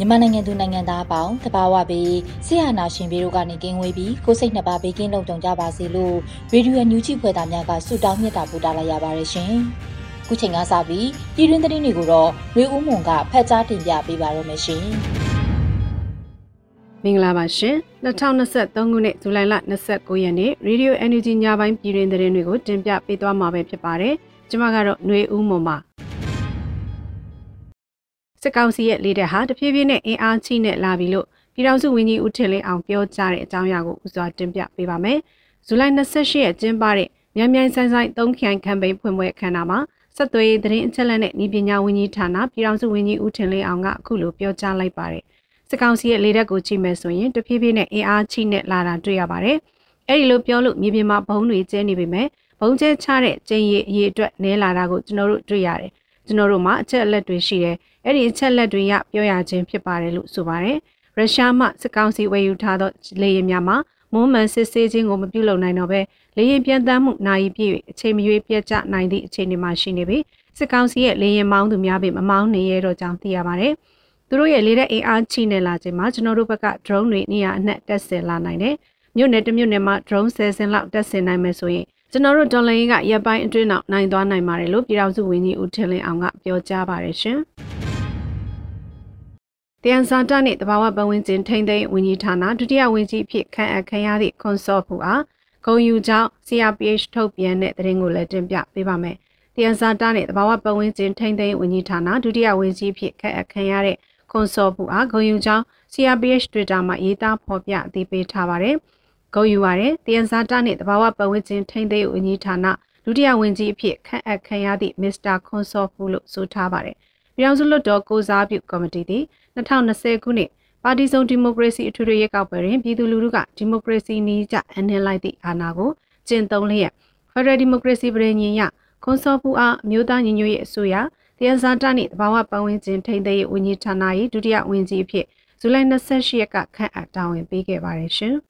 မြန်မာနိုင်ငံသူနိုင်ငံသားအပေါင်းတဘာဝပြီးဆရာနာရှင်ပြည်တို့ကနေကင်းဝေးပြီးကိုစိတ်နှစ်ပါးဘေးကင်းလုံခြုံကြပါစေလို့ရေဒီယိုညူချီဖွယ်သားများကဆုတောင်းမြတ်တာပို့တာလိုက်ရပါတယ်ရှင်။ခုချိန်ကစပြီးပြည်တွင်းသတင်းတွေကိုတော့ရွေဦးမွန်ကဖတ်ကြားတင်ပြပေးပါရမရှင်။မင်္ဂလာပါရှင်2023ခုနှစ်ဇူလိုင်လ29ရက်နေ့ Radio Energy ညပိုင်းပြည်တွင်သတင်းတွေကိုတင်ပြပေးသွားမှာပဲဖြစ်ပါတယ်။ကျွန်မကတော့ຫນွေဦးမွန်ပါ စစ်ကောင်စီရဲ့လေတပ်ဟာတဖြည်းဖြည်းနဲ့အင်အားကြီးနဲ့လာပြီလို့ပြည်ထောင်စုဝန်ကြီးဦးထင်လင်းအောင်ပြောကြားတဲ့အကြောင်းအရာကိုဥစွာတင်ပြပေးပါမယ်။ဇူလိုင်28ရက်ကျင်းပတဲ့မြန်မြန်ဆိုင်ဆိုင်သုံးခိုင်ကမ်ပိန်းဖွင့်ပွဲအခမ်းအနားမှာဆက်သွေးသတင်းအချက်အလက်နဲ့ဤပညာဝန်ကြီးဌာနပြည်ထောင်စုဝန်ကြီးဦးထင်လင်းအောင်ကအခုလိုပြောကြားလိုက်ပါတယ်။စစ်ကောင်စီရဲ့လေတပ်ကိုကြည့်မယ်ဆိုရင်တဖြည်းဖြည်းနဲ့အင်အားကြီးနဲ့လာတာတွေ့ရပါတယ်။အဲဒီလိုပြောလို့မြေပြင်မှာဘုံတွေကျဲနေပေမဲ့ဘုံကျဲချတဲ့ကျင်းရည်အရေးအတွက်နဲလာတာကိုကျွန်တော်တို့တွေ့ရတယ်။ကျွန်တော်တို့မှာအချက်အလက်တွေရှိတယ် အဲ့ဒီအချက်လက်တွေရပြောရခြင်းဖြစ်ပါတယ်လို့ဆိုပါတယ်ရုရှားမှစစ်ကောင်စီဝယ်ယူထားသောလေယာဉ်များမှာမွန်းမှန်စစ်ဆေးခြင်းကိုမပြုလုပ်နိုင်တော့ဘဲလေယာဉ်ပြန်တမ်းမှုနိုင်ပြည့်အချိန်မရွေးပြတ်ကျနိုင်သည့်အခြေအနေမှာရှိနေပြီးစစ်ကောင်စီရဲ့လေယာဉ်မောင်းသူများပေမမောင်းနေရတော့ကြောင်းသိရပါတယ်သူတို့ရဲ့လေတဲ့အင်အားချိနေလာခြင်းမှာကျွန်တော်တို့ဘက်က drone တွေနေရာအနှက်တက်ဆင်လာနိုင်တယ်မြို့နယ်တစ်မြို့နယ်မှာ drone 10စင်လောက်တက်ဆင်နိုင်မယ်ဆိုရင်ကျွန်တော်တို့ဒေါ်လာရင်းကရပ်ပိုင်းအတွင်းနောက်နိုင်သွားနိုင်ပါတယ်လို့ပြည်ထောင်စုဝန်ကြီးဦးထင်လင်းအောင်ကပြောကြားပါတယ်ရှင်။ တယန်စာတနဲ့တဘာဝပတ်ဝန်းကျင်ထိန်းသိမ်းဝန်ကြီးဌာနဒုတိယဝန်ကြီးဖြစ်ခန့်အပ်ခံရသည့်ခွန်စော့ဖူအားဂုံယူကြောင်း CRPH ထုတ်ပြန်တဲ့သတင်းကိုလည်းတင်ပြပေးပါမယ်။တယန်စာတနဲ့တဘာဝပတ်ဝန်းကျင်ထိန်းသိမ်းဝန်ကြီးဌာနဒုတိယဝန်ကြီးဖြစ်ခန့်အပ်ခံရတဲ့ခွန်စော့ဖူအားဂုံယူကြောင်း CRPH Twitter မှာရေးသားဖော်ပြအသိပေးထားပါတယ်။ဂုဏ်ယူပါတယ်။တယန်ဇာတာနှင့်တဘာဝပတ်ဝန်းကျင်ထိန်းသိမ်းဝန်ကြီးဌာနဒုတိယဝန်ကြီးအဖြစ်ခန့်အပ်ခံရသည့်မစ္စတာခွန်စောဖူလို့ဆိုထားပါတယ်။ပြည်ထောင်စုလွှတ်တော်ကိုစားပြုကော်မတီသည် 2020ခုနှစ်ပါတီစုံဒီမိုကရေစီအထွေထွေရွေးကောက်ပွဲတွင်ပြည်သူလူထုကဒီမိုကရေစီနည်းကျအနှင်းလိုက်သည့်အာဏာကိုကျင့်သုံးလျက်ဖက်ဒရယ်ဒီမိုကရေစီပြည်ညင်ရခွန်စောဖူအားအမျိုးသားညီညွတ်ရေးအစိုးရတယန်ဇာတာနှင့်တဘာဝပတ်ဝန်းကျင်ထိန်းသိမ်းရေးဝန်ကြီးဌာန၏ဒုတိယဝန်ကြီးအဖြစ်ဇူလိုင်28ရက်ကခန့်အပ်တာဝန်ပေးခဲ့ပါတယ်ရှင်။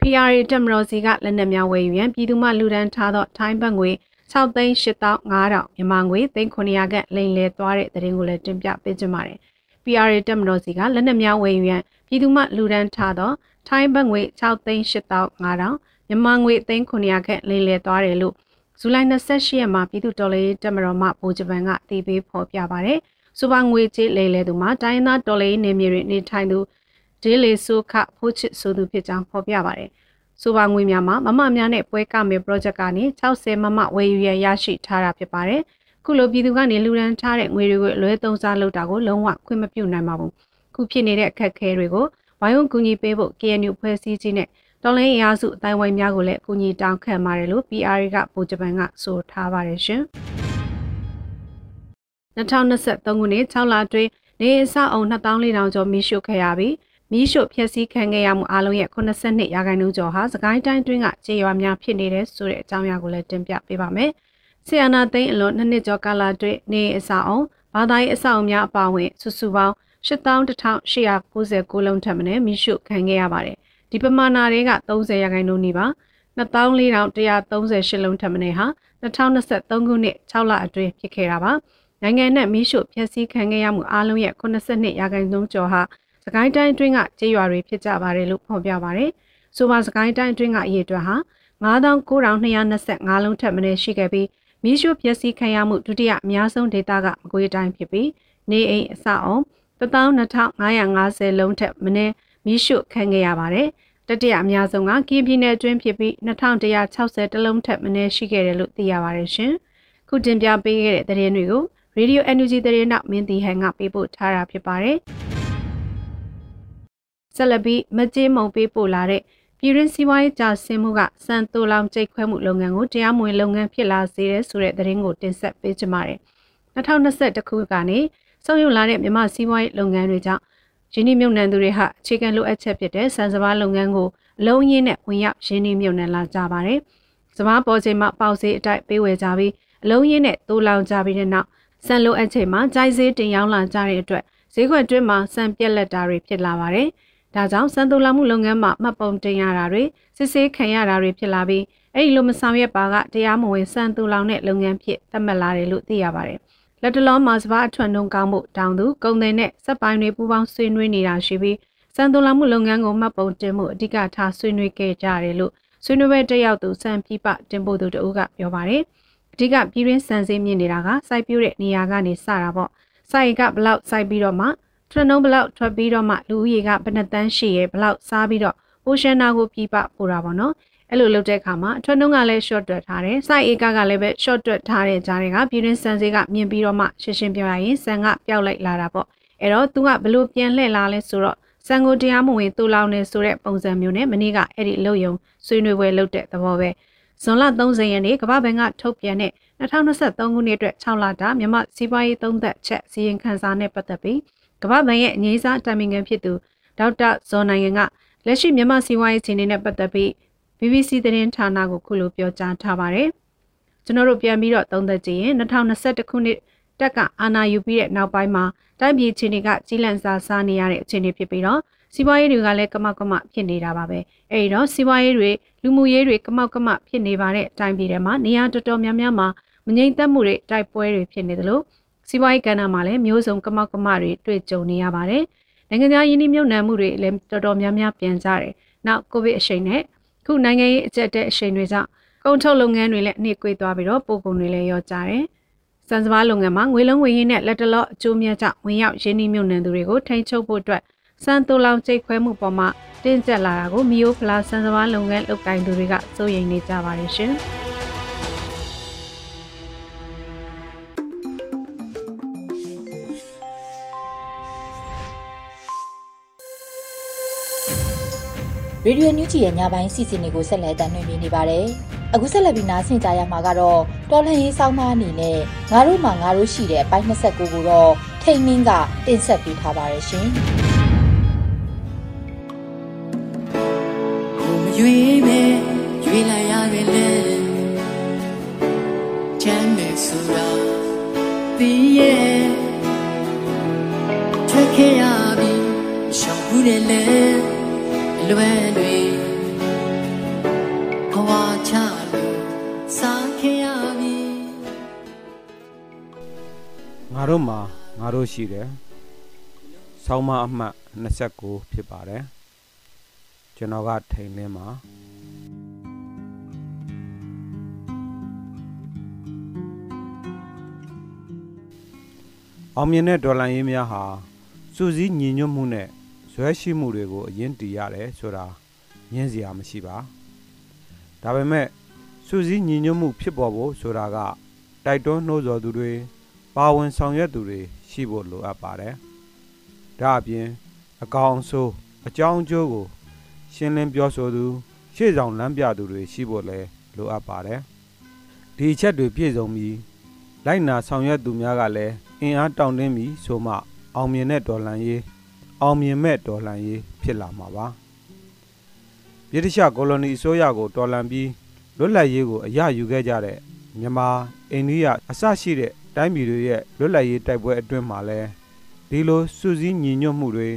PRA တက်မတော်စီကလက်နက်များဝယ်ယူရန်ပြည်သူမှလူဒန်းထားသောထိုင်းဘတ်ငွေ 6သိန်း8500မြန်မာငွေ3900ခန့်လိမ်လည်သွားတဲ့သတင်းကိုလည်းတင်ပြပေးကြပါမယ်။ PRA တက်မတော်စီကလက်နက်များဝယ်ယူရန်ပြည်သူမှလူဒန်းထားသောထိုင်းဘတ်ငွေ6သိန်း8500မြန်မာငွေ3900ခန့်လိမ်လည်သွားတယ်လို့ဇူလိုင်28ရက်မှာပြည်သူတော်လေးတက်မတော်မှဗိုလ်ချုပ်ပန်ကတည်ပြီးဖော်ပြပါတယ်။စူပါငွေကြေးလိမ်လည်သူမှာတိုင်းသားတော်လေးနေမြေတွင်နေထိုင်သူဒေးလီဆိုခဖိုးချစ်ဆိုသူဖြစ်ကြောင်းဖော်ပြပါတယ်။ ဆိုပါငွေများမှာမမများနဲ့ပွဲကမယ် project ကနေ60မမဝယ်ယူရရရှိထားတာဖြစ်ပါတယ်။ခုလိုပြည်သူကနေလူရန်ထားတဲ့ငွေတွေကိုလွဲသုံးစားလုပ်တာကိုလုံးဝခွင့်မပြုနိုင်ပါဘူး။ခုဖြစ်နေတဲ့အခက်အခဲတွေကိုဝိုင်းဝန်းကူညီပေးဖို့ KNU ဖွဲ့စည်းခြင်းနဲ့တော်လိုင်းအရာစုအတိုင်းဝိုင်းများကိုလည်းကူညီတောင်းခံပါတယ်လို့ PR ကဗိုလ်ချုပ်ပန်ကဆိုထားပါတယ်ရှင်။2023ခုနှစ်6လအတွင်းနေအဆောက်အုံ2400ကျော်မိရှုခဲ့ရပြီး မီးရှို့ဖျက်ဆီးခံခဲ့ရမှုအလုံးရဲ့82ရာခိုင်နှုန်းကျော်ဟာစကိုင်းတိုင်းတွင်းကကြေးရွာများဖြစ်နေတဲ့ဆိုတဲ့အကြောင်းအရာကိုလည်းတင်ပြပေးပါမယ်။ဆီယနာသိန်းအလွန်နှစ်နှစ်ကျော်ကာလအတွင်းနေအဆောက်အုံဘာသာရေးအဆောက်အုံများအပါအဝင်စုစုပေါင်း81,899လုံးထပ်မံမီးရှို့ခံခဲ့ရပါတယ်။ဒီပမာဏတွေက30ရာခိုင်နှုန်းနီးပါ24,138လုံးထပ်မံဟာ2023ခုနှစ်6လအတွင်းဖြစ်ခဲ့တာပါ။နိုင်ငံနဲ့မီးရှို့ဖျက်ဆီးခံခဲ့ရမှုအလုံးရဲ့82ရာခိုင်နှုန်းကျော်ဟာ စကိုင်းတိုင်းအတွင်းကကျေးရွာတွေဖြစ်ကြပါတယ်လို့ဖော်ပြပါတယ်။ဆိုပါစကိုင်းတိုင်းအတွင်းကအရေးအတွက်ဟာ9925လုံးထက်မနည်းရှိခဲ့ပြီးမီးရှို့ပျက်စီးခံရမှုဒုတိယအများဆုံးဒေသကမကွေးတိုင်းဖြစ်ပြီးနေအိမ်အဆောက်အုံ12550လုံးထက်မနည်းမီးရှို့ခံခဲ့ရပါတယ်။တတိယအများဆုံးကကင်းပြည်နယ်အတွင်းဖြစ်ပြီး2160တလုံးထက်မနည်းရှိခဲ့တယ်လို့သိရပါတယ်ရှင်။ခုတင်ပြပေးခဲ့တဲ့သတင်းတွေကို Radio Energy သတင်းနောက်မင်းတီဟန်ကပေးပို့ထားတာဖြစ်ပါတယ်။ ဆက်လက်ပြီးမကြေးမုံပေးပို့လာတဲ့ပြည်ရင်းစီးပွားရေးကြာဆင်းမှုကစံတူလောင်ကြိတ်ခွဲမှုလုပ်ငန်းကိုတရားမဝင်လုပ်ငန်းဖြစ်လာစေတဲ့ဆိုတဲ့သတင်းကိုတင်ဆက်ပေးချင်ပါတယ်။2021ခုကနေဆုံးယုံလာတဲ့မြန်မာစီးပွားရေးလုပ်ငန်းတွေကြောင့်ရင်းနှီးမြှုပ်နှံသူတွေဟာအခြေခံလိုအပ်ချက်ဖြစ်တဲ့စံစဘာလုပ်ငန်းကိုအလုံးရင်းနဲ့ဝင်ရောက်ရင်းနှီးမြှုပ်နှံလာကြပါတယ်။စဘာပေါ်ချိန်မှာပေါက်စေးအတိုက်ပေးဝယ်ကြပြီးအလုံးရင်းနဲ့တိုးလောင်ကြပြီးတဲ့နောက်စံလိုအပ်ချိန်မှာကြိုက်စေးတင်ရောင်းလာကြတဲ့အတွက်ဈေးကွက်တွင်းမှာစံပြက်လက်တာတွေဖြစ်လာပါတယ်။ ဒါကြောင့်စံတူလာမှုလုပ်ငန်းမှာမှတ်ပုံတင်ရတာတွေစစ်ဆေးခံရတာတွေဖြစ်လာပြီးအဲ့ဒီလိုမဆောင်ရွက်ပါကတရားမဝင်စံတူလောင်တဲ့လုပ်ငန်းဖြစ်သတ်မှတ်လာတယ်လို့သိရပါတယ်။လက်တလုံးမှာစပါအထွန်းနှုံကောင်းမှုတောင်သူကုန်သည်နဲ့စက်ပိုင်းတွေပူးပေါင်းဆွေးနွေးနေတာရှိပြီးစံတူလာမှုလုပ်ငန်းကိုမှတ်ပုံတင်မှုအဓိကထားဆွေးနွေးခဲ့ကြတယ်လို့ဆွေးနွေးပွဲတက်ရောက်သူစံပြပတင်ပို့သူတဦးကပြောပါတယ်။အဓိကပြည်ရင်းစံစည်းမြင့်နေတာကစိုက်ပျိုးတဲ့နေရာကနေစတာပေါ့။စိုက်ကဘလောက်စိုက်ပြီးတော့မှ ထွက်နှုံးဘလောက်ထွက်ပြီးတော့မှလူဦးရေကဘယ်နှတန်းရှိရဲဘလောက်စားပြီးတော့ပိုရှန်နာကိုပြပပို့တာပေါ့နော်အဲ့လိုလုပ်တဲ့အခါမှာထွက်နှုံးကလည်း short တွက်ထားတယ်စိုက်ဧကကလည်းပဲ short တွက်ထားတဲ့ကြားတွေကပြည်တွင်းစံစေးကမြင်ပြီးတော့မှရှင်းရှင်းပြောရရင်စံကပျောက်လိုက်လာတာပေါ့အဲ့တော့သူကဘလို့ပြန်လှည့်လာလဲဆိုတော့စံကိုတရားမဝင်တူလောင်နေဆိုတဲ့ပုံစံမျိုးနဲ့မနေ့ကအဲ့ဒီလုံယုံဆွေးနွေးပွဲလုပ်တဲ့သဘောပဲဇွန်လ30ရက်နေ့ကမ္ဘာ့ဘဏ်ကထုတ်ပြန်တဲ့2023ခုနှစ်အတွက်6လတာမြန်မာစီးပွားရေးသုံးသက်ချက်စီရင်ခန်းစာနဲ့ပတ်သက်ပြီး ကမ္ဘာ့ဘဏ်ရဲ့အငြိမ်းစားတိုင်ပင်ခံဖြစ်သူဒေါက်တာဇော်နိုင်ငံကလက်ရှိမြန်မာစီးပွားရေးအခြေအနေနဲ့ပတ်သက်ပြီး BBC သတင်းဌာနကိုခုလိုပြောကြားထားပါတယ်။ကျွန်တော်တို့ပြန်ပြီးတော့သုံးသပ်ကြည့်ရင်2021ခုနှစ်တက်ကအာဏာယူပြီးတဲ့နောက်ပိုင်းမှာတိုင်းပြည်အခြေအနေကကြီးလန့်စားစားနေရတဲ့အခြေအနေဖြစ်ပြီးတော့စီးပွားရေးတွေကလည်းကမောက်ကမဖြစ်နေတာပါပဲ။အဲဒီတော့စီးပွားရေးတွေလူမှုရေးတွေကမောက်ကမဖြစ်နေပါတဲ့အတိုင်းပြည်ထဲမှာနေရာတော်တော်များများမှာမငြိမ်သက်မှုတွေတိုက်ပွဲတွေဖြစ်နေသလို စီးပွားရေးကဏ္ဍမှာလည်းမျိုးစုံကမောက်ကမတွေတွေ့ကြုံနေရပါတယ်။နိုင်ငံခြားယင်းနှိမ့်မြုပ်နှံမှုတွေလည်းတော်တော်များများပြန်ကြတယ်။နောက်ကိုဗစ်အရှိန်နဲ့ခုနိုင်ငံရေးအကျက်တဲ့အရှိန်တွေကြောင့်ကုန်ထုတ်လုပ်ငန်းတွေလည်းအနည်းကွေးသွားပြီးတော့ပို့ကုန်တွေလည်းရောကြတယ်။စံစဘာလုပ်ငန်းမှာငွေလုံးဝင်ရင်းနဲ့လက်တလော့အကျိုးမြတ်ကြောင့်ဝင်ရောက်ရင်းနှီးမြုပ်နှံသူတွေကိုထိန်းချုပ်ဖို့အတွက်စံတူလောင်ကျိတ်ခွဲမှုပေါ်မှာတင်းကျပ်လာတာကိုမီယိုဖလာစံစဘာလုပ်ငန်းလုပ်ကိုင်သူတွေကစိုးရိမ်နေကြပါတယ်ရှင်။ ရေဒီယိုညူဂျီရဲ့ညပိုင်းစီစဉ်တွေကိုဆက်လက်တင်ပြနေပါတယ်။အခုဆက်လက်ပြီးနားဆင်ကြရမှာကတော့တော်လှန်ရေးစောင်းမအနေနဲ့ငါတို့မှငါတို့ရှိတဲ့အပိုင်း29ကိုတော့ထိန်မင်းကတင်ဆက်ပေးထားပါတယ်ရှင်။ကိုမရွေးမဲ့ရွေးလိုက်ရတယ်လေချမ်းမဲ့ဆိုတာဒီရဲ့ထွက်ခဲ့ရပြီရှောင်ဘူးတယ်လေ လွယ်တွေဘဝချလို့စားခဲ့ရပြီငါတို့မှာငါတို့ရှိတယ်ဆောင်းမအမှတ်29ဖြစ်ပါတယ်ကျွန်တော်ကထိန်လင်းမှာအောင်မြင်တဲ့ဒေါ်လာရင်းများဟာစူးစီးညီညွတ်မှုနဲ့ ဇွဲရှိမှုတွေကိုအရင်တည်ရတယ်ဆိုတာညင်းစရာမရှိပါဒါပေမဲ့စူးစီးညီညွတ်မှုဖြစ်ပေါ်ဖို့ဆိုတာကတိုက်တွန်းနှိုးဆော်သူတွေပါဝင်ဆောင်ရွက်သူတွေရှိဖို့လိုအပ်ပါတယ်ဒါအပြင်အကောင်ဆိုးအကြောင်းအကျိုးကို ရှင်းလင်းပြောဆိုသူရှေ့ဆောင်လမ်းပြသူတွေရှိဖို့လည်းလိုအပ်ပါတယ်ဒီအချက်တွေပြည့်စုံပြီးလိုက်နာဆောင်ရွက်သူများကလည်းအင်အားတောင့်တင်းပြီးဆိုမှအောင်မြင်တဲ့ဒေါ်လာရေး အောင်မြင်မဲ့တော်လှန်ရေးဖြစ်လာမှာပါဗြိတိရှကိုလိုနီအစိုးရကိုတော်လှန်ပြီးလွတ်လပ်ရေးကိုအရယူခဲ့ကြတဲ့မြန်မာအိန္ဒိယအစရှိတဲ့တိုင်းပြည်တွေရဲ့လွတ်လပ်ရေးတိုက်ပွဲအတွင်းမှာလဲဒီလိုစုစည်းညီညွတ်မှုတွေ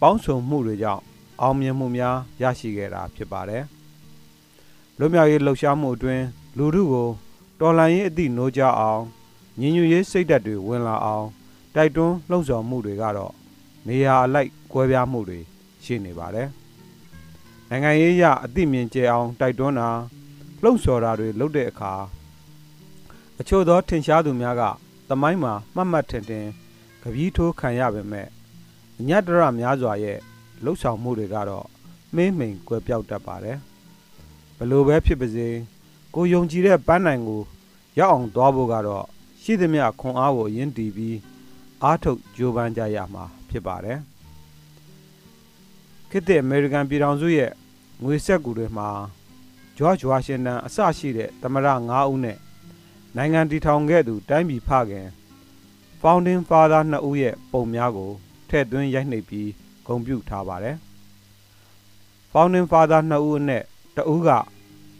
ပေါင်းစုံမှုတွေကြောင့်အောင်မြင်မှုများရရှိခဲ့တာဖြစ်ပါတယ်လွတ်မြောက်ရေးလှုပ်ရှားမှုအတွင်းလူထုကိုတော်လှန်ရေးအသည့်နိုးကြအောင်ညီညွတ်ရေးစိတ်ဓာတ်တွေဝင်လာအောင်တိုက်တွန်းလှုံ့ဆော်မှုတွေကတော့ နေရာအလိုက်ကွဲပြားမှုတွေရှိနေပါတယ်။နိုင်ငံရေးအရအသိမြင်ကျအောင်တိုက်တွန်းတာလှုံ့ဆော်တာတွေလုပ်တဲ့အခါအအချို့သောထင်ရှားသူများကသမိုင်းမှာမှတ်မှတ်ထင်ထင်ကပီးထိုးခံရပေမဲ့အညတရများစွာရဲ့လှုပ်ဆောင်မှုတွေကတော့မင်းမိန်ကွယ်ပြောက်တတ်ပါတယ်ဘလို့ပဲဖြစ်ပါစေကိုယုံကြည်တဲ့ပန်းနိုင်ကိုရောက်အောင်သွားဖို့ကတော့ရှိသမျှခွန်အားကိုအရင်တီးပြီး အားထုတ်ကြိုးပမ်းကြရမှာဖြစ်ပါတယ်ခေတ်တဲ့အမေရိကန်ပြည်ထောင်စုရဲ့ငွေဆက်ကူတွေမှာဂျော့ဂျ်ဝါရှင်တန်အစရှိတဲ့သမရ9ဦးနဲ့နိုင်ငံတည်ထောင်ခဲ့သူတိုင်းပြည်ဖခင် Founding Father နှစ်ဦးရဲ့ပုံများကိုထည့်သွင်းရိုက်နှိပ်ပြီးဂုဏ်ပြုထားပါတယ်။ Founding Father နှစ်ဦးနဲ့တဦးက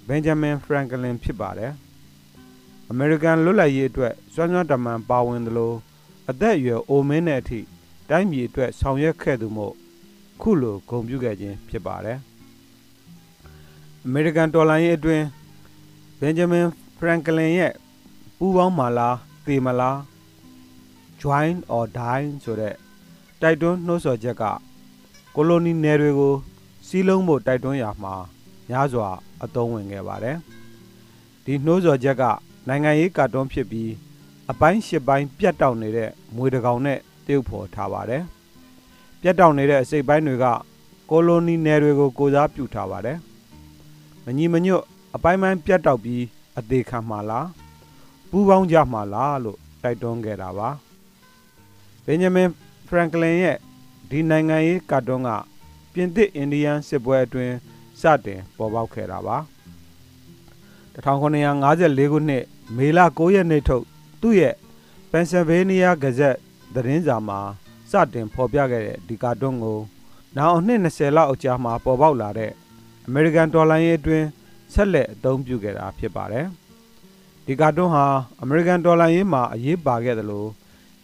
Benjamin Franklin ဖြစ်ပါတယ်။ American လွတ်လပ်ရေးအတွက်စွမ်းစွမ်းတမန်ပါဝင်သလို အသက်အရွယ်အိုမင်းတဲ့အထိတိုင်းပြည်အတွက်ဆောင်ရွက်ခဲ့သူမို့ခုလိုဂုဏ်ပြုခဲ့ခြင်းဖြစ်ပါတယ်။ American တော်လှန်ရေးအတွင်း Benjamin Franklin ရဲ့ပူးပေါင်းမာလားသေမလား join or die ဆိုတဲ့တိုက်တွန်းနှိုးဆော်ချက်ကကိုလိုနီနယ်တွေကိုစီးလုံးဖို့တိုက်တွန်းရမှာများစွာအသုံးဝင်ခဲ့ပါတယ်။ဒီနှိုးဆော်ချက်ကနိုင်ငံရေးကာတွန်းဖြစ်ပြီး အပိုင်းရှစ်ပိုင်းပြတ်တောက်နေတဲ့မွေတကောင်နဲ့တရုပ်ဖော်ထားပါတယ်။ပြတ်တောက်နေတဲ့အစိပ်ပိုင်းတွေကကိုလိုနီနယ်တွေကိုကိုစားပြုထားပါတယ်။မညီမညွတ်အပိုင်းပိုင်းပြတ်တောက်ပြီးအသေးခံမှာလားပူးပေါင်းကြမှာလားလို့တိုက်တွန်းခဲ့တာပါဘင်ဂျမင်ဖရန်ကလင်ရဲ့ဒီနိုင်ငံရေးကာတွန်းကပြင်သစ်အိန္ဒိယန်စစ်ပွဲအတွင်းစတင်ပေါ်ပေါက်ခဲ့တာပါ1954ခုနှစ်မေလ9ရက်နေ့ထုတ် သူ့ရဲ့ Pennsylvania Gazette သတင်းစာမှာစတင်ဖော်ပြခဲ့တဲ့ဒီကာတွန်းကိုနောက်အနှစ်20လောက်အကြာမှာပေါ်ပေါက်လာတဲ့ American ဒေါ်လာရေးအတွင်းဆက်လက်အသုံးပြုခဲ့တာဖြစ်ပါတယ်။ဒီကာတွန်းဟာအမေရိကန်ဒေါ်လာရင်းမှာအရေးပါခဲ့သလို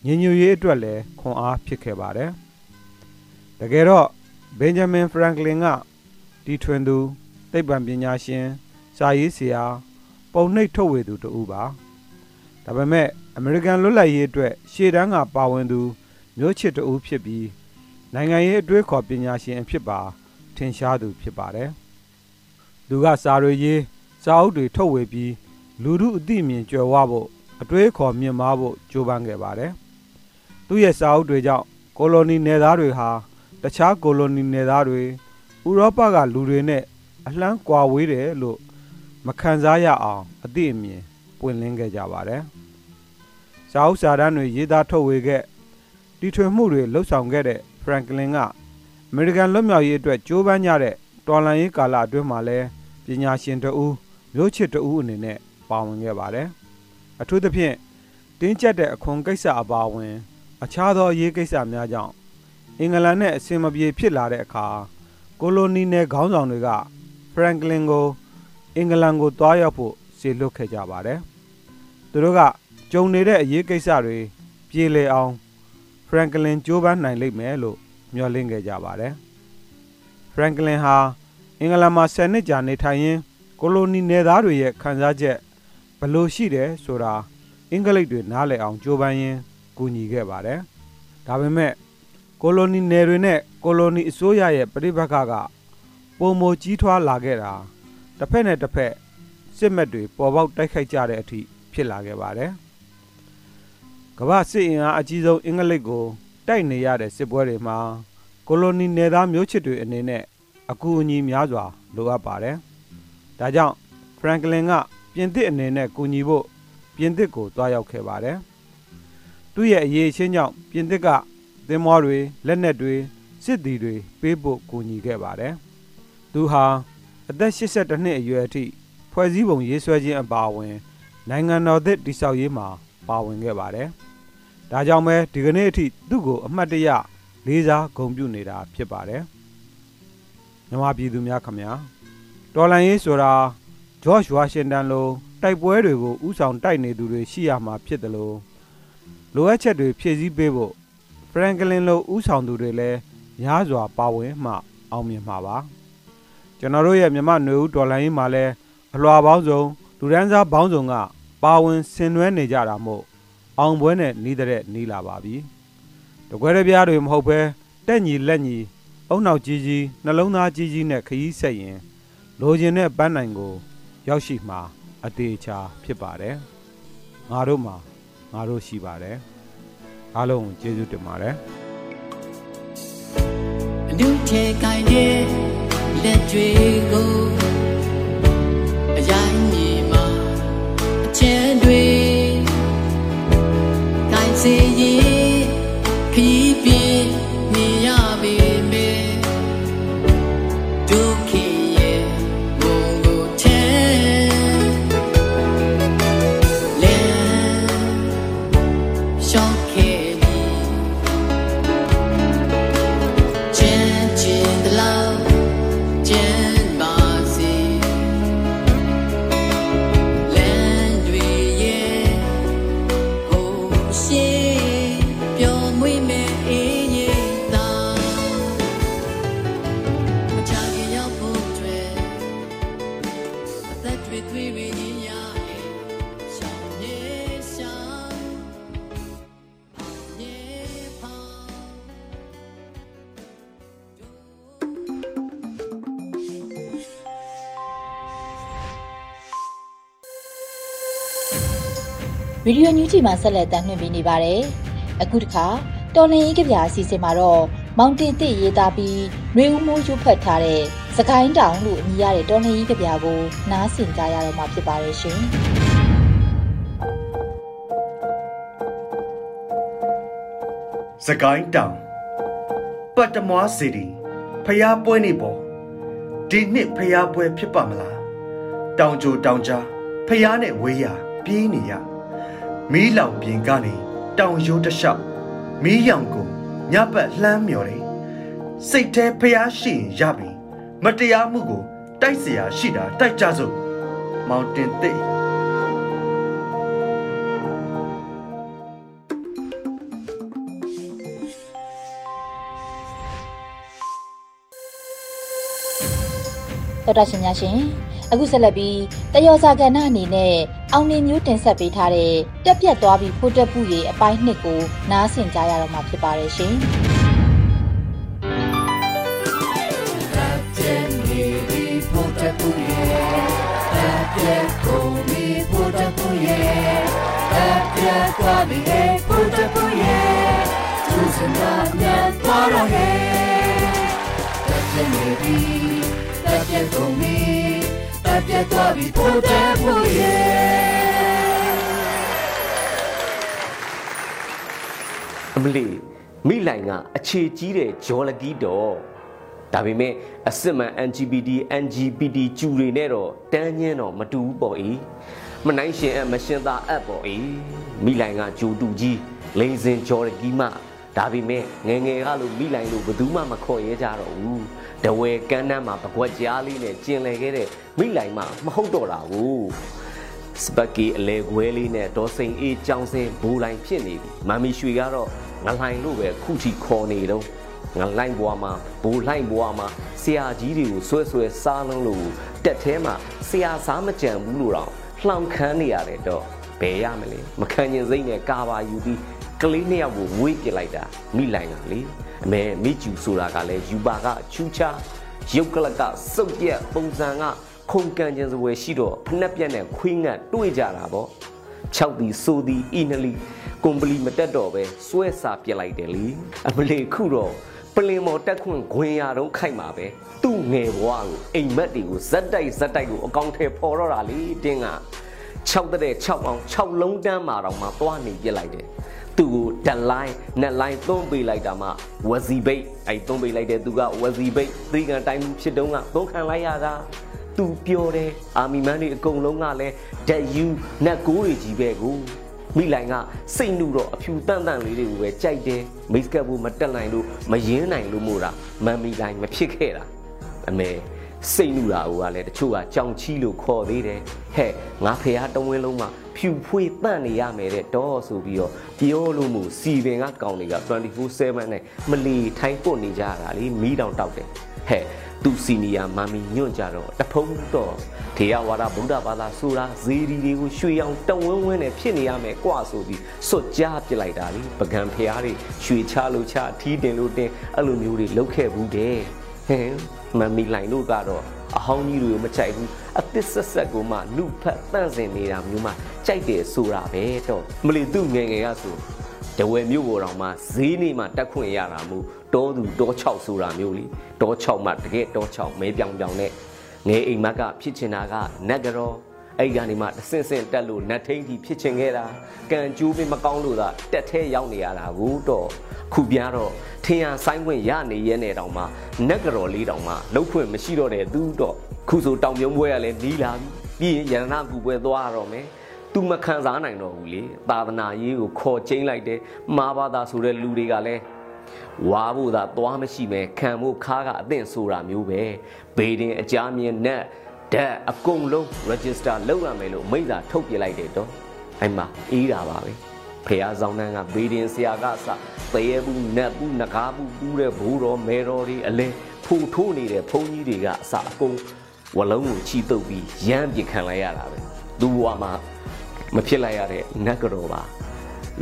ညင်ညူရေးအတွက်လည်းခွန်အားဖြစ်ခဲ့ပါတယ်။တကယ်တော့ဘင်ဂျမင်ဖရန်ကလင်ကတီထွင်သူသိပ္ပံပညာရှင်စာရေးဆရာ ပုံနှိပ်ထုတ်ဝေသူတူပါ။ ဒါပေမဲ့အမေရိကန်လွတ်လပ်ရေးအတွက်ရှေ့တန်းကပါဝင်သူမျိုးချစ်တူဖြစ်ပြီးနိုင်ငံရေးအတွေးခေါ်ပညာရှင်အဖြစ်ပါ ထင်ရှားသူဖြစ်ပါတယ်။သူကစာတွေရေးစာအုပ်တွေထုတ်ဝေပြီးလူမှုအသိအမြင်ကြွယ်ဝဖို့အတွေးခေါ်မြင့်မားဖို့ကြိုးပမ်းခဲ့ပါတယ်။သူ့ရဲ့စာအုပ်တွေကြောင့်ကိုလိုနီနယ်သားတွေဟာတခြားကိုလိုနီနယ်သားတွေဥရောပကလူတွေနဲ့အလှမ်းကွာဝေးတယ်လို့မခံစားရအောင်အသိအမြင် ပွင့်လင်းခဲ့ကြပါတယ်။စာအုပ်စာတမ်းတွေရေးသားထုတ်ဝေခဲ့တီထွင်မှုတွေလှုပ်ဆောင်ခဲ့တဲ့ဖရန်ကလင်ကအမေရိကန်လွတ်မြောက်ရေးအတွက်ကြိုးပမ်းကြတဲ့တော်လှန်ရေးကာလအတွင်းမှာလဲပညာရှင်တဦးမျိုးချစ်တဦးအနေနဲ့ပါဝင်ခဲ့ပါတယ်။အထူးသဖြင့်တင်းကျပ်တဲ့အခွန်ကိစ္စအပါအဝင် အခြားသောအရေးကိစ္စများကြောင့်အင်္ဂလန်နဲ့အဆင်မပြေဖြစ်လာတဲ့အခါကိုလိုနီနယ်ခေါင်းဆောင်တွေကဖရန်ကလင်ကိုအင်္ဂလန်ကိုတွားရောက်ဖို့ စေလွှတ်ခဲ့ကြပါတယ်။သူတို့ကကြုံနေတဲ့အရေးကိစ္စတွေပြေလည်အောင်ဖရန်ကလင်ကြိုးပမ်းနိုင်လိမ့်မယ်လို့မျှော်လင့်ခဲ့ကြပါတယ်။ဖရန်ကလင်ဟာအင်္ဂလန်မှာ10နှစ်ကြာနေထိုင်ရင်းကိုလိုနီနယ်သားတွေရဲ့ခံစားချက်ဘလို့ရှိတယ်ဆိုတာအင်္ဂလိပ်တွေနားလည်အောင်ကြိုးပမ်းရင်းကူညီခဲ့ပါတယ်။ဒါပေမဲ့ကိုလိုနီနယ်တွေနဲ့ကိုလိုနီအစိုးရရဲ့ပြိပက္ခကပုံမကြီးထွားလာခဲ့တာတစ်ဖက်နဲ့တစ်ဖက် စစ်မှတ်တွေပေါ်ပေါက်တိုက်ခိုက်ကြတဲ့အထိဖြစ်လာခဲ့ပါတယ်။ကမ္ဘာစစ်အင်အားအကြီးဆုံးအင်္ဂလိပ်ကိုတိုက်နေရတဲ့စစ်ပွဲတွေမှာကိုလိုနီနယ်သားမျိုးချစ်တွေအနေနဲ့အကူအညီများစွာလိုအပ်ပါတယ်။ဒါကြောင့်ဖရန်ကလင်ကပြင်သစ်အနေနဲ့ကူညီဖို့ပြင်သစ်ကိုတွားရောက်ခဲ့ပါတယ်။သူ့ရဲ့အရေးချင်းကြောင့်ပြင်သစ်ကသင်္ဘောတွေလက်နက်တွေစစ်သည်တွေပေးဖို့ကူညီခဲ့ပါတယ်။သူဟာအသက်82နှစ်အရွယ်အထိ ဖွဲ့စည်းပုံရေးဆွဲခြင်းအပါအဝင် နိုင်ငံတော်သစ်တည်ဆောက်ရေးမှာပါဝင်ခဲ့ပါတယ်။ဒါကြောင့်ပဲဒီကနေ့အထိသူ့ကိုအမှတ်တရလေးစားဂုဏ်ပြုနေတာဖြစ်ပါတယ်။မြမပြည်သူများခမညာတော်လန်ရေးဆိုတာဂျော့ချ်ဝါရှင်တန်လိုတိုက်ပွဲတွေကိုဥဆောင်တိုက်နေသူတွေရှိရမှာဖြစ်တယ်လို့လိုအပ်ချက်တွေဖြည့်ဆည်းပေးဖို့ဖရန်ကလင်လိုဥဆောင်သူတွေလည်းများစွာပါဝင်မှအောင်မြင်မှာပါကျွန်တော်တို့ရဲ့မြမနွေဦးဒေါ်လာရင်းမှာလည်း အလွာပေါင်းစုံလူဒန်းစားပေါင်းစုံက ပါဝင်ဆင်နွှဲနေကြတာမို့အောင်ပွဲနဲ့နီးတဲ့နီးလာပါပြီတကွဲတပြားတွေမဟုတ်ပဲတက်ညီလက်ညီအုံနောက်ကြီးကြီးနှလုံးသားကြီးကြီးနဲ့ခရီးဆက်ရင်လိုချင်တဲ့ပန်းနိုင်ကို ရောက်ရှိမှာအသေးချာဖြစ်ပါတယ်ငါတို့မှာငါတို့ရှိပါတယ်အားလုံးကိုကျေးဇူးတင်ပါတယ်အနုထဲကိုင်းတဲ့လက်တွေကို တွေကို တွေသွေးတွေရင်ရရဲ့ရှောင်းနေရှောင်းနေဖောင်းဗီဒီယိုညူးချီမှာဆက်လက်တင်ပြနေပါတယ်။အခုတစ်ခါတော်လင်ရေးကြပြအစီအစဉ်မှာတော့မောင်တင်တစ်ရေးသားပြီးနှွေဦးမိုးကျူးဖတ်ထားတဲ့ စကိုင်းတောင်လို့အမည်ရတဲ့တော်လင်ရေးကြပြကိုနားဆင်ကြရတော့မှာဖြစ်ပါတယ်ရှင်။စကိုင်းတောင်ပတ်တမွားစီတီဖျားပွဲနေပေါ်ဒီနှစ်ဖျားပွဲဖြစ်ပါမလားတောင်ကြိုတောင်ကြားဖျားနဲ့ဝေးရပြေးနေရမီးလောင်ပြင်ကနေတောင်ရိုးတစ်လျှောက်မီးရောင်ကိုညပတ်လှမ်းမြော်တယ်စိတ်แท้ဖျားရှိရင်ရပြီ မတရားမှုကိုတိုက်เสียရှိတာတိုက်ကြစို့မောင်တင်သိ တော်တာရှင်များရှင်အခုဆက်လက်ပြီးတယောစာကဏ္ဍအနေနဲ့အောင်နေမျိုးတင်ဆက်ပေးထားတဲ့တက်ပြတ်သွားပြီးဖိုးတက်ပူရေအပိုင်းနှစ်ကိုနားဆင်ကြရတော့မှာဖြစ်ပါတယ်ရှင် အမလီမိလိုင်ကအခြေကြီးတဲ့ဂျော်လကီတော့ဒါပေမဲ့အစစ်မှန် LGBT NGPT ကျူတွေနဲ့တော့တန်းညင်းတော့မတူဘူးပေါ့အေးမနိုင်ရှင်အမရှင်သာအပ်ပေါ့အေးမိလိုင်ကဂျိုတူကြီးလိန်စင်ဂျော်လကီမ ဒါပေမဲ့ငယ်ငယ်ကလို့မိလိုင်လို့ဘယ်သူမှမခေါ်ရဲကြတော့ဘူးတဝဲကန်းတန်းမှာပကွက်ကြားလေးနဲ့ကျင်လည်ခဲ့တဲ့မိလိုင်မမဟုတ်တော့တာဘူးစပက်ကီအလဲခွဲလေးနဲ့ဒေါ်စိန်အေးကြောင်းစင်းဘူလိုင်ဖြစ်နေပြီမမီရွှေကတော့ငလိုင်လို့ပဲခုချီခေါ်နေတော့ငလိုင်ဘွားမှာဘူလိုင်ဘွားမှာဆရာကြီးတွေကိုဆွဲဆွဲစားလုံးလို့တက်သေးမှာဆရာစားမကြံဘူးလို့တော့လှောင်ခန်းနေရတယ်တော့ဘယ်ရမလဲမခံကျင်စိတ်နဲ့ကာပါယူပြီး ကလေးနှစ်ယောက်ကိုမွေးပြလိုက်တာမိလိုင်ကလေအမေမိကျူဆိုတာကလည်းယူပါကချူချာရုပ်ကလကစုပ်ပြက်ပုံစံကခုန်ကန်ခြင်းစပွဲရှိတော့ဖနှက်ပြက်နဲ့ခွေးငတ်တွေ့ကြတာပေါ့6ဒီဆိုဒီအီနလီကွန်ပလီမတက်တော့ပဲစွဲစာပြစ်လိုက်တယ်လीအမလေးခုတော့ပလင်မော်တက်ခွန့်ခွင်ရတော့ခိုက်မှာပဲသူ့ငယ်ဘွားကိုအိမ်မက်တွေကိုဇက်တိုက်ဇက်တိုက်ကိုအကောင့်ထဲပေါ်တော့တာလေတင်းက6တဲ့6အောင်6လုံးတန်းမှာတော့မှသွားနေပြစ်လိုက်တယ် သူ့ကိုတလိုင်းနှစ်လိုင်းသုံးပေးလိုက်တာမှဝစီဘိတ်အဲ့သုံးပေးလိုက်တဲ့သူကဝစီဘိတ်သီကန်တိုင်းဖြစ်တုံးကသုံးခံလိုက်ရတာသူပြောတယ်အာမီမန်းတွေအကုန်လုံးကလည်းဓာတ်ယူနက်ကိုးတွေကြီးပဲကိုမိလိုင်ကစိတ်နှူတော့အဖြူတန့်တန့်လေးတွေကိုပဲကြိုက်တယ်မိတ်ကပ်ဘူးမတက်နိုင်လို့မရင်းနိုင်လို့မို့တာမမ်မီလိုင်မဖြစ်ခဲ့တာအမေ စိတ်နှူတာကလည်းတချို့ကကြောင်ချီလို့ခေါ်သေးတယ်ဟဲ့ငါဖေဟာတဝင်းလုံးမှာဖြူဖွေးတန့်နေရမယ်တဲ့တော့ဆိုပြီးတော့ပြောလို့မို့စီပင်ကကောင်တွေက24/7နဲ့မလီထိုင်းပုတ်နေကြတာလေမီးတောင်တောက်တယ်ဟဲ့သူစီနီယာမာမီညွန့်ကြတော့တဖုံတော့ထေရဝါဒဗုဒ္ဓဘာသာဆိုတာဇေဒီတွေကိုရွှေအောင်တဝင်းဝင်းနဲ့ဖြစ်နေရမယ်ကွာဆိုပြီးစွတ်ကြားပြစ်လိုက်တာလေပကံဖျားတွေရွှေချလို့ချထီးတင်လို့တင်အဲ့လိုမျိုးတွေလုပ်ခဲ့ဘူးတဲ့ ဟဟင်မမီလိုင်တို့ကတော့အဟောင်းကြီးတွေကိုမကြိုက်ဘူးအသစ်ဆက်ဆက်ကိုမှလူဖက်တန့်စင်နေတာမျိုးမှကြိုက်တယ်ဆိုတာပဲတော့မလီသူ့ငယ်ငယ်ကဆိုတဝဲမြို့ပေါ်တော်မှာဈေးနေမှာတက်ခွင့်ရတာမို့တောသူတော6ဆိုတာမျိုးလीတော6မှာတကယ်တော6မဲပြောင်ပြောင်နဲ့ငယ်အိမ်မက်ကဖြစ်ချင်တာကနက်ကြော အဲ့ကနေမှတဆင့်ဆင့်တက်လို့နတ်ထိန်ကြီးဖြစ်ချင်ခဲ့တာကံကျိုးပင်မကောင်းလို့သာတက်ထဲရောက်နေရတာကိုတော့ခုပြားတော့ထင်ရဆိုင်ခွင့်ရနေရဲနေတောင်မှနက်ကြော်လေးတောင်မှလှုပ်ခွင့်မရှိတော့တဲ့သူတော့ခုဆိုတောင်ပြုံးပွဲကလည်းနီးလာပြီပြီးရင်ရဏကူပွဲသွားရတော့မယ်သူမခံစားနိုင်တော့ဘူးလေသာသနာရေးကိုခေါ်ကျင်းလိုက်တယ်မာဘာသာဆိုတဲ့လူတွေကလည်းဝါဖို့သာသွားမရှိမယ်ခံဖို့ခါကအသင့်ဆိုတာမျိုးပဲဘေးတင်အကြမြင်နဲ့ ဓာတ်အကုန်လုံး register လုပ်ရမယ်လို့မိန့်စာထုတ်ပြလိုက်တယ်တော့အဲ့မှာအေးတာပါပဲဖះဆောင်နှန်းကဘေးတင်ဆရာကအစတရေဘူးနတ်ဘူးနဂါဘူးပူးတဲ့ဘိုးတော်မဲတော်တွေအလဲဖူထိုးနေတဲ့ဘုန်းကြီးတွေကအစအကုန်ဝလုံးကိုချီတုပ်ပြီးရမ်းပြခံလိုက်ရတာပဲသူ့ဘဝမှာမဖြစ်လိုက်ရတဲ့နတ်ကြောပါ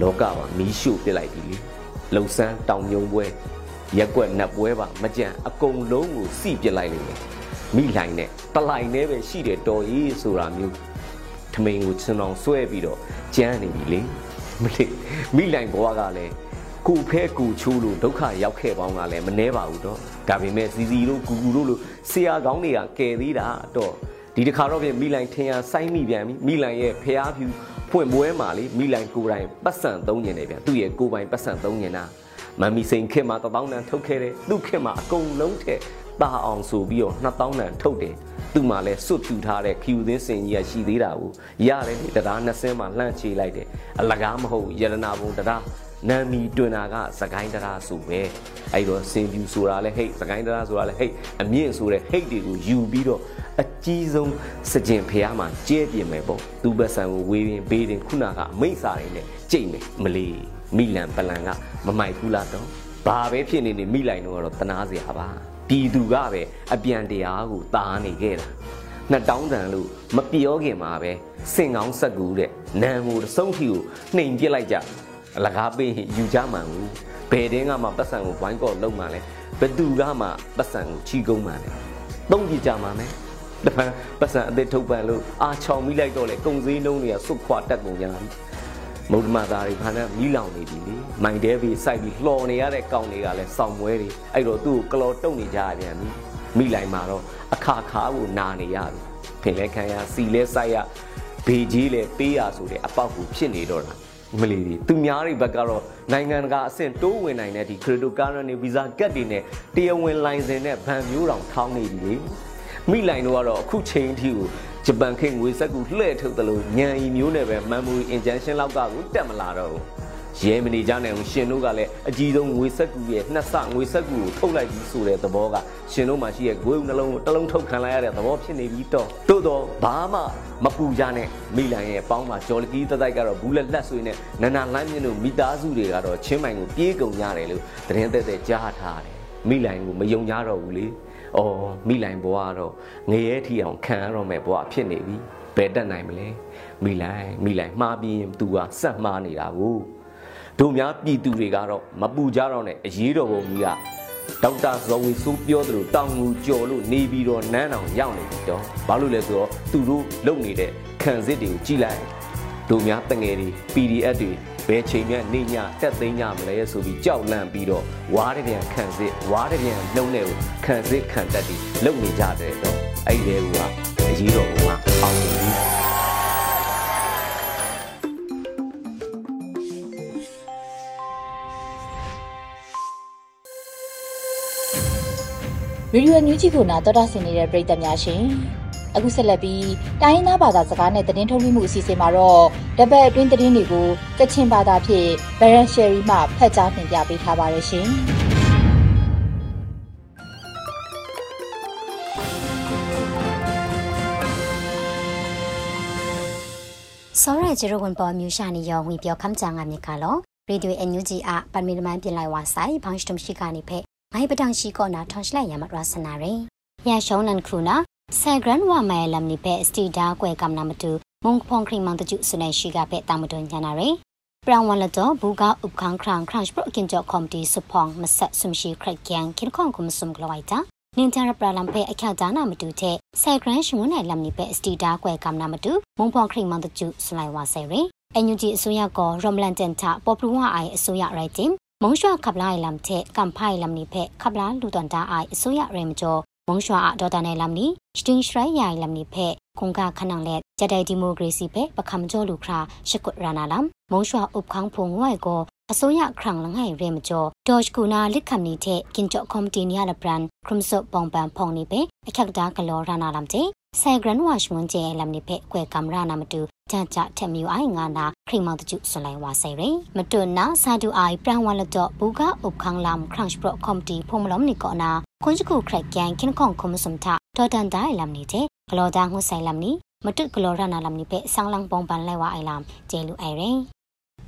လောကမှာမီးရှို့ပစ်လိုက်ပြီလေလှုပ်ဆန်းတောင်ညုံပွဲရက်ွက်နတ်ပွဲပါမကြံအကုန်လုံးကိုစီပစ်လိုက်လိမ့်မယ် မိလိုင်နဲ့တလိုင်နဲ့ပဲရှိတယ်တော်ကြီးဆိုတာမျိုးထမိန်ကိုချွန်အောင်ဆွဲပြီးတော့ကြမ်းနေပြီလေမလေးမိလိုင်ဘဝကလည်းကိုဖဲကိုချိုးလို့ဒုက္ခရောက်ခဲ့ပေါင်းကလည်းမနှဲပါဘူးတော့ဒါပေမဲ့စီစီတို့ဂူဂူတို့လို့ဆရာကောင်းတွေကကယ်သေးတာတော့ဒီတစ်ခါတော့ပြင်မိလိုင်ထင်ရစိုင်းမိပြန်ပြီမိလိုင်ရဲ့ဖျားဖြူဖွင့်ပွဲမှာလေမိလိုင်ကိုတိုင်ပတ်စံသုံးညင်တယ်ဗျသူ့ရဲ့ကိုပိုင်ပတ်စံသုံးညင်တာမမီစိန်ခင်မှာတပေါင်းတန်ထုတ်ခဲ့တယ်သူ့ခင်မှာအကုန်လုံးထက် တာအောင်ဆိုပြီးတော့2000တန်ထုတ်တယ်သူ့မှာလဲစွတ်ဖြူထားတဲ့ခီယူသင်းစင်ကြီးကရှိသေးတာကိုရတယ်လေတရားနှစ်စင်းမှာလှန့်ချေလိုက်တယ်အလကားမဟုတ်ရတနာဘုံတရားနာမီတွင်တာကစကိုင်းတရားဆိုပဲအဲ့တော့စင်ပြူဆိုတာလဲဟိတ်စကိုင်းတရားဆိုတာလဲဟိတ်အမြင့်ဆိုတဲ့ဟိတ်တွေကိုယူပြီးတော့အကြီးဆုံးစကြင်ဖះမှာကျဲပြင်မယ်ပေါ့သူ့ဘက်ဆန်ကိုဝေးရင်ဘေးတင်ခုနကအမိတ်စာရင်းနဲ့ကြိတ်မယ်မလီမိလန်ပလန်ကမမိုက်ဘူးလားတော့ဘာပဲဖြစ်နေနေမိလိုက်တော့တော့တနာစရာပါ ပြည်သူကပဲအပြန်တရားကိုတားနေခဲ့တာနှစ်တောင်းတန်လို့မပြောခင်မှာပဲစင်ကောင်းဆက်ကူတဲ့နံမို့တဆုံးထီကိုနှိမ်ပြစ်လိုက်ကြအလကားပေးယူကြမှန်ဘူးဘယ်တင်းကမှပတ်စံကိုဝိုင်းကော့လုံးမှလဲဘသူကမှပတ်စံကိုချီကုန်းမှလဲသုံးကြည့်ကြမှာမယ်တပံပတ်စံအသစ်ထုတ်ပန်လို့အာချောင်မိလိုက်တော့လေကုံစည်းနှုံးတွေကစွတ်ခွာတက်ကုန်ကြပြီ မုဒ္ဓမာသားတွေခါနဲ့မီးလောင်နေပြီလေမိုင်တဲပြီးစိုက်ပြီးလှော်နေရတဲ့ကောင်တွေကလည်းစောင်မွဲတွေအဲ့တော့သူ့ကိုကလော်တုံနေကြရပြန်ပြီမိလိုက်မှာတော့အခါခါကိုနာနေရပြီဖင်လဲခံရစီလဲစိုက်ရဘေကြီးလဲပေးရဆိုတဲ့အပေါက်ကိုဖြစ်နေတော့တာမလီဒီသူများတွေဘက်ကတော့နိုင်ငံတကာအဆင့်တိုးဝင်နိုင်တဲ့ဒီ cryptocurrency visa ကတ်တွေနဲ့တရားဝင်လိုင်စင်နဲ့ဗန်မျိုးတောင်ထောင်းနေပြီလေ မိလိုင်တို့ကတော့အခုချိန်အထိကိုဂျပန်ခေတ်ငွေစက်ကူလှဲ့ထုတ်တယ်လို့ညံဤမျိုးနဲ့ပဲ memory injection လောက်ကကိုတက်မလာတော့ဘူးရဲမနေကြနိုင်ဘူးရှင်တို့ကလည်းအကြီးဆုံးငွေစက်ကူရဲ့နှစ်ဆငွေစက်ကူကိုထုတ်လိုက်ပြီးဆိုတဲ့သဘောကရှင်တို့မှာရှိရဲ့ငွေနှလုံးကိုတစ်လုံးထုတ်ခံလိုက်ရတဲ့သဘောဖြစ်နေပြီးတော့တို့တော့ဘာမှမပူကြနဲ့မိလိုင်ရဲ့ပေါင်းမှာဂျော်လကီးတတိုက်ကတော့ဘူးလက်လက်ဆွေးနဲ့နန္နာလမ်းမြင့်တို့မိသားစုတွေကတော့ချင်းမိုင်ကိုပြေးကုန်ကြတယ်လို့သတင်းသက်သက်ကြားထားတယ်မိလိုင်ကိုမယုံကြတော့ဘူးလေ။ အော်မိလိုင်ဘွားကတော့ငရဲထီအောင်ခံရတော့မယ်ဘွားဖြစ်နေပြီ။ဘယ်တက်နိုင်မလဲ။မိလိုင်မိလိုင်မှားပြီးရင် तू ကစက်မှားနေတာကိုတို့များပြည်သူတွေကတော့မပူကြတော့နဲ့အရေးတော်ပုံကြီးကဒေါက်တာဇော်ဝေစိုးပြောသလိုတောင်ငူကြော်လို့နေပြီးတော့နန်းအောင်ရောက်နေပြီတော့ဘာလို့လဲဆိုတော့သူတို့လုပ်နေတဲ့ခံစစ်တွေကိုကြည်လိုက်တို့များတငယ်တွေ PDF တွေ ဘယ်ချိန်မှနေညတက်သိမ်းကြမလဲဆိုပြီးကြောက်လန့်ပြီးတော့ဝါးတပြန်ခံစစ်ဝါးတပြန်နှုံးတဲ့ကိုခံစစ်ခံတက်ပြီးလုံနေကြတယ်တော့အဲ့ဒီတွေကအရေးတော်ပုံကအောင်ပြီရေဒီယိုညူးကြီးကိုနာတော်တာဆင်နေတဲ့ပရိသတ်များရှင် အခုဆက်လက်ပြီးတိုင်းရင်းသားဘာသာစကားနဲ့သတင်းထုတ်လွှင့်မှုအစီအစဉ်မှာတော့တပတ်အတွင်းသတင်းတွေကိုကချင်ဘာသာဖြင့်ဗရန်ရှယ်ရီမှဖတ်ကြားတင်ပြပေးထားပါရရှင်စောရဂျေရဝန်ပေါ်မြူရှာနီယောဝင်ပြောခမ်းချန်ငါမြေကလောရေဒီယိုအန်ယူဂျီအပန်မီလမန်ပြင်လိုက်ဝါဆိုင်ဘောင်းစတမ်ရှိကနေဖက်မိုင်ပတောင်ရှိကောနာထောင်းရှလိုက်ရမရဆနာရင်ရရှောင်းနန်ခရူနာ ဆယ်ဂရန်ဝါမဲလမ်နိဖက်စတီဒါကွဲကမနာမတူမုန်ဖုန်ခရီမန်တကျုဆုနေရှိကဖက်တာမတွန်ညာနာရင်ပရန်ဝန်လတော့ဘူကဥပခန်းခရန်ခရန့်ပရကင်ကြော့ကော်မတီစဖောင်းမဆက်ဆုမရှိခရက်ကျန်ခင်ခွန်ကုမစုံကလိုဝိုက်တာနင်တရပရလမ်ဖဲအခါဒါနာမတူတဲ့ဆယ်ဂရန်ရှမွန်နိုင်လမ်နိပဲစတီတာကွဲကမ်နာမတူမုံဖော်ခရိမန်တကျူစလိုက်ဝါဆယ်ရယ်အန်ယူဂျီအစိုးရကရမ်လန်တန်တာပေါ်ပလူဝအိုင်အစိုးရရိုက်တင်မုံရွှာခပလာလမ်တဲ့ကမ်ဖိုင်လမ်နိဖဲခပလာလူတန်တာအိုင်အစိုးရရဲမကျော် မုံရွှာအဒေါ်တာနယ်လမ်နိစတင်ရှရိုင်ယာလမ်နိဖဲခုံကခနန်လက်ဂျဒိုင်ဒီမိုကရေစီဖဲပခမ်ကျော်လူခရာရှကုတ်ရာနာလမ်မုံရွှာဥပခန်းဖုံဝိုင်ကိုအစိုးရခရံလငိုင်ရဲမကျော်ဒေါ့ချ်ကူနာလစ်ခမ်နီတဲ့ကင်ကျော်ကော်မတီနီယာလဘရန်ခရမ်ဆော့ပုံပန်ဖုံနိပဲအခက်ဒါကလောရနာလမ်တဲ့ ဆယ်ဂရန်ဝါရှမွန်ကျဲလမ်နိဖဲကွဲကမ်ရာနာမတူကြကြထက်မြူအိုင်ငါနာခရိမောင်တကျစလိုက်ဝါဆိုင်ရမတွနာစာဒူအိုင်ပရန်ဝါလတော့ဘူကဥပခန်းလမ်ခရန့်ပရော့ကော်မတီဖုံမလုံးနီကောနာခွန်ချခုခရက်ကန်ခင်ခေါန်ခုမစုံထဒေါ်တန်ဒိုင်လမ်နီတဲ့ဂလောဒါငုဆိုင်လမ်နီမတွဂလောရနာလမ်နီပဲဆောင်းလန်းပုံပန်လိုက်ဝအိုင်လမ်ကျဲလူအိုင်ရ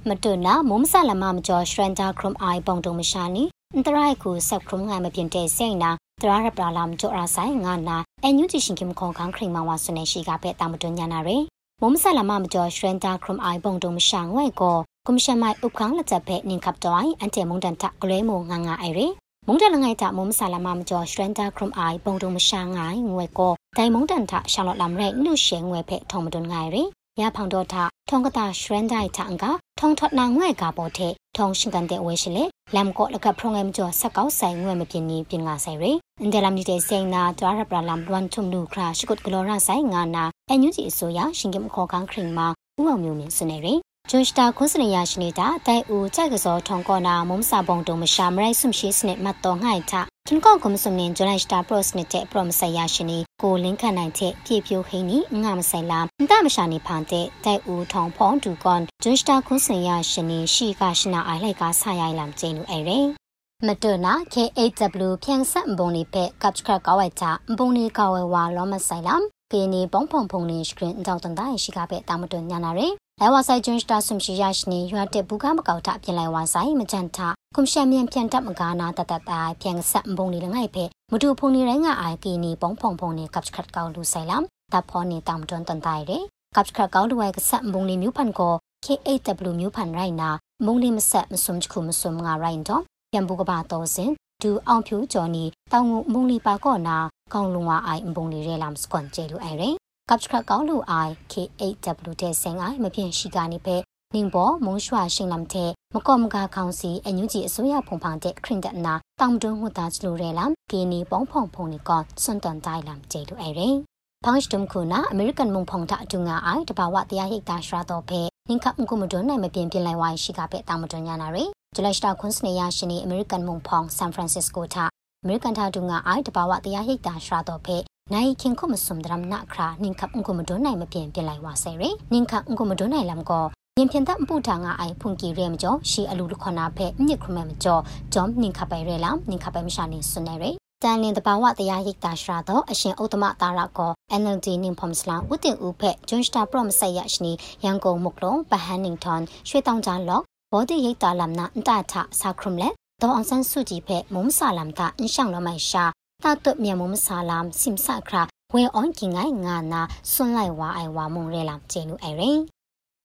မတွနာမုံဆလမမကျော်ရှရန်တာခရုအိုင်ပုံတုံမရှာနီအန်တရိုက်ခုဆက်ခရုငိုင်မပြင်းတဲ့စိတ်နာ တရာရပလာလမ်ကျော်ရာဆိုင်ငါနာအန်ယူဂျီရှင်ကင်ခေါန်ခန်းခရိမဝါဆွနေရှိကပဲတာမတွညာနာရယ်မုံဆလမမကျော်ရှရန်တာခရုအိုင်ပုံတုံမရှာငွဲ့ကိုကွန်မရှင်မိုင်ဥပခန်းလက်ချက်ပဲနင်ကပ်တော်အန်တေမုန်တန်တကလဲမိုငါငါအိုင်ရယ်မုန်တလငိုင်တာမုံဆလာမမကျော်ရှရန်တာခရုအိုင်ပုံတုံမရှာငိုင်ငွဲ့ကိုတိုင်မုန်တန်ထရှာလော့လမ်ရဲနုရှဲငွဲ့ဖဲထုံမတွန်ငိုင်ရယ်ရဖောင်တော့ထထုံကတာရှရန်ဒိုင်ထန်ကထုံထော့နာငွဲ့ကပေါ်တဲ့ထုံရှင်ကန်တဲ့ဝဲရှိလေ လမ်ကောလကဖရုံငမ်ကျော်ဆက်ကောက်ဆိုင်ငွဲ့မပြင်းနီပြင်ငါဆိုင်ရအန်ဒလမ်ဒီတဲ့စိန်နာဒွာရပလမ်လွမ်ထုံနုခရာရှိကုတ်ဂလောရာဆိုင်ငါနာအန်ယူဂျီအစိုးရရှင်ကင်ခေါ်ကန်ခရင်မှာဥအောင်မျိုးမြင်စနေရ ဂျွန်စတာခွန်းစနေရရှိနေတာတိုင်ဦးကြိုက်ကစောထုံကောနာမုံစာပုံတုံမရှာမရိုက်ဆွမ်ရှိစနစ်မတ်တော်ငိုင်ထခင်ကောကွန်စုံနင်ဂျွန်လိုက်စတာပရော့စနစ်တဲ့ပရောမဆိုင်ရရှိနေကိုလင်းခန့်နိုင်တဲ့ပြေပြိုဟိနီငါမဆိုင်လားအန်တမရှာနေဖန်တဲ့တိုင်ဦးထုံဖုံတူကွန်ဂျွန်စတာခွန်းစနေရရှိနေရှိကရှနာအိုင်လိုက်ကဆာရိုင်လမ်ကျင်းလူအဲ့ရမတနာ K8W ဖြန့်ဆက်ဘုံနေဖက်ကပ်ချခကောက်ဝိုက်ချဘုံနေကောက်ဝဲဝါလောမဆိုင်လမ်ကင်းနေပုံဖုံဖုံနေစကရင်တောက်တန်တိုင်းရှိကပဲတာမတွညာနာရယ် လဲဝါဆိုင်ကျွန်းစတာဆုမ်ရှိရရှိနေရွာတက်ဘူကမကောက်ထပြင်လိုက်ဝါဆိုင်မကြန်ထကွန်ရှမ်မြန်ပြန်တပ်မကာနာတတတိုင်ပြန်ဆက်ဘုံနေလငိုက်ဖဲမတူဖုန်နေတိုင်းကအိုင်ကီနီပုံဖုံဖုံနေကပ်ချခတ်ကောက်လူဆိုင်လမ်တပ်ဖောနေတမ်တွန်တန်တိုင်ရယ်ကပ်ချခတ်ကောက်လူဝဲကဆက်ဘုံနေမျိုးဖန်ကို K8W မျိုးဖန်ရိုင်နာမုံနေမဆက်မစုံချခုမစုံငါရိုင်တော့ပြန်ဘူကပါတော်စင်ဒူအောင်ဖြူကျော်နီတောင်ငုမုံလီပါကောနာကောင်းလုံဝအိုင်ဘုံနေရဲလမ်စကွန်ကျဲလူအိုင်ရင် ကပ်ချခကောင်းလူအိုင် K8W တဲ့စင်အိုင်မပြင်းရှိကနေပဲနင်းပေါ်မုံရွှာရှင်လမ်တဲ့မကော့မကာခေါင်စီအညူကြီးအစိုးရဖုန်ဖန်တဲ့ခရင်ဒနာတောင်တွန်းဟူတာချလူရဲလမ်ကီနီပေါဖုံဖုံနီကောစွန်တန်တိုင်းလမ်ကျဲလူအိုင်ရင်ဖောင်းစတုံခုနာအမေရိကန်မုံဖုံထအတူငါအိုင်တဘာဝတရားရိတ်တာရှာတော့ဖဲနင်းကမကုမတွန်းနိုင်မပြင်းပြင်းလိုက်ဝိုင်းရှိကပဲတာမတွန်းညာနာရယ်ဂျူလိုက်စတာခွန်စနေရရှင်အမေရိကန်မုံဖောင်ဆန်ဖရန်စစ္စကိုထအမေရိကန်ထားတူငါအိုင်တဘာဝတရားရိတ်တာရှာတော့ဖဲ နိုင်ခင်ခုမစုံဒရမ်နာခရာနင်းကပ်ငုမဒွန်းနိုင်မပြင်းပြလိုက်ဝါဆဲရနင်းကပ်ငုမဒွန်းနိုင်လမ်ကောညင်ဖြန်တပူတာငါအိုင်ဖွန်ကီရဲမကျော်ရှီအလူလခနာဖဲမြစ်ခရမမကျော်ဂျုံနင်းခပိုင်ရဲလမ်နင်းခပိုင်မရှာနေစွနေရတန်လင်တဘာဝတရားရိတ်တာရှာတော့အရှင်ဥတ္တမတာရကော NLD နင်းဖုံစလာဥတင်ဦးဖက်ဂျွန်စတာပရမဆက်ရရှိနေရန်ကုန်မုကလုံးပဟန်နင်းထွန်ရွှေတောင်ကြားလော့ဘောဒီရိတ်တာလမ်နာအန်တာထဆာခရုမလက်ဒေါအောင်ဆန်းစုကြည်ဖက်မုံဆာလမ်တာအင်းရှောင်းလောမိုင်ရှာ တာတုတ်မြန်မုံဆာလမ်စင်ဆာခရာဝဲအွန်ကင်ငိုင်ငါနာဆွန်လိုက်ဝါအိုင်ဝါမုံရဲလမ်ကျင်းလူအိုင်ရင်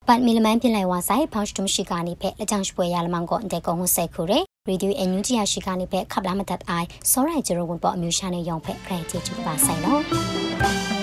ပတ်မီလမန်ပြလိုက်ဝါဆိုင်ဖောင်းစတုံရှိကနေဖက်လက်ချောင်းရှပွဲရလမန်ကိုအန်တဲကုံဟုဆက်ခုရဲရေဒီယိုအန်ယူဂျီယာရှိကနေဖက်ခပ်လာမတတ်အိုင်စောရိုင်ဂျရိုဝန်ပေါ်အမျိုးရှာနေရောင်ဖက်ခရိုင်ချီချူပါဆိုင်နော်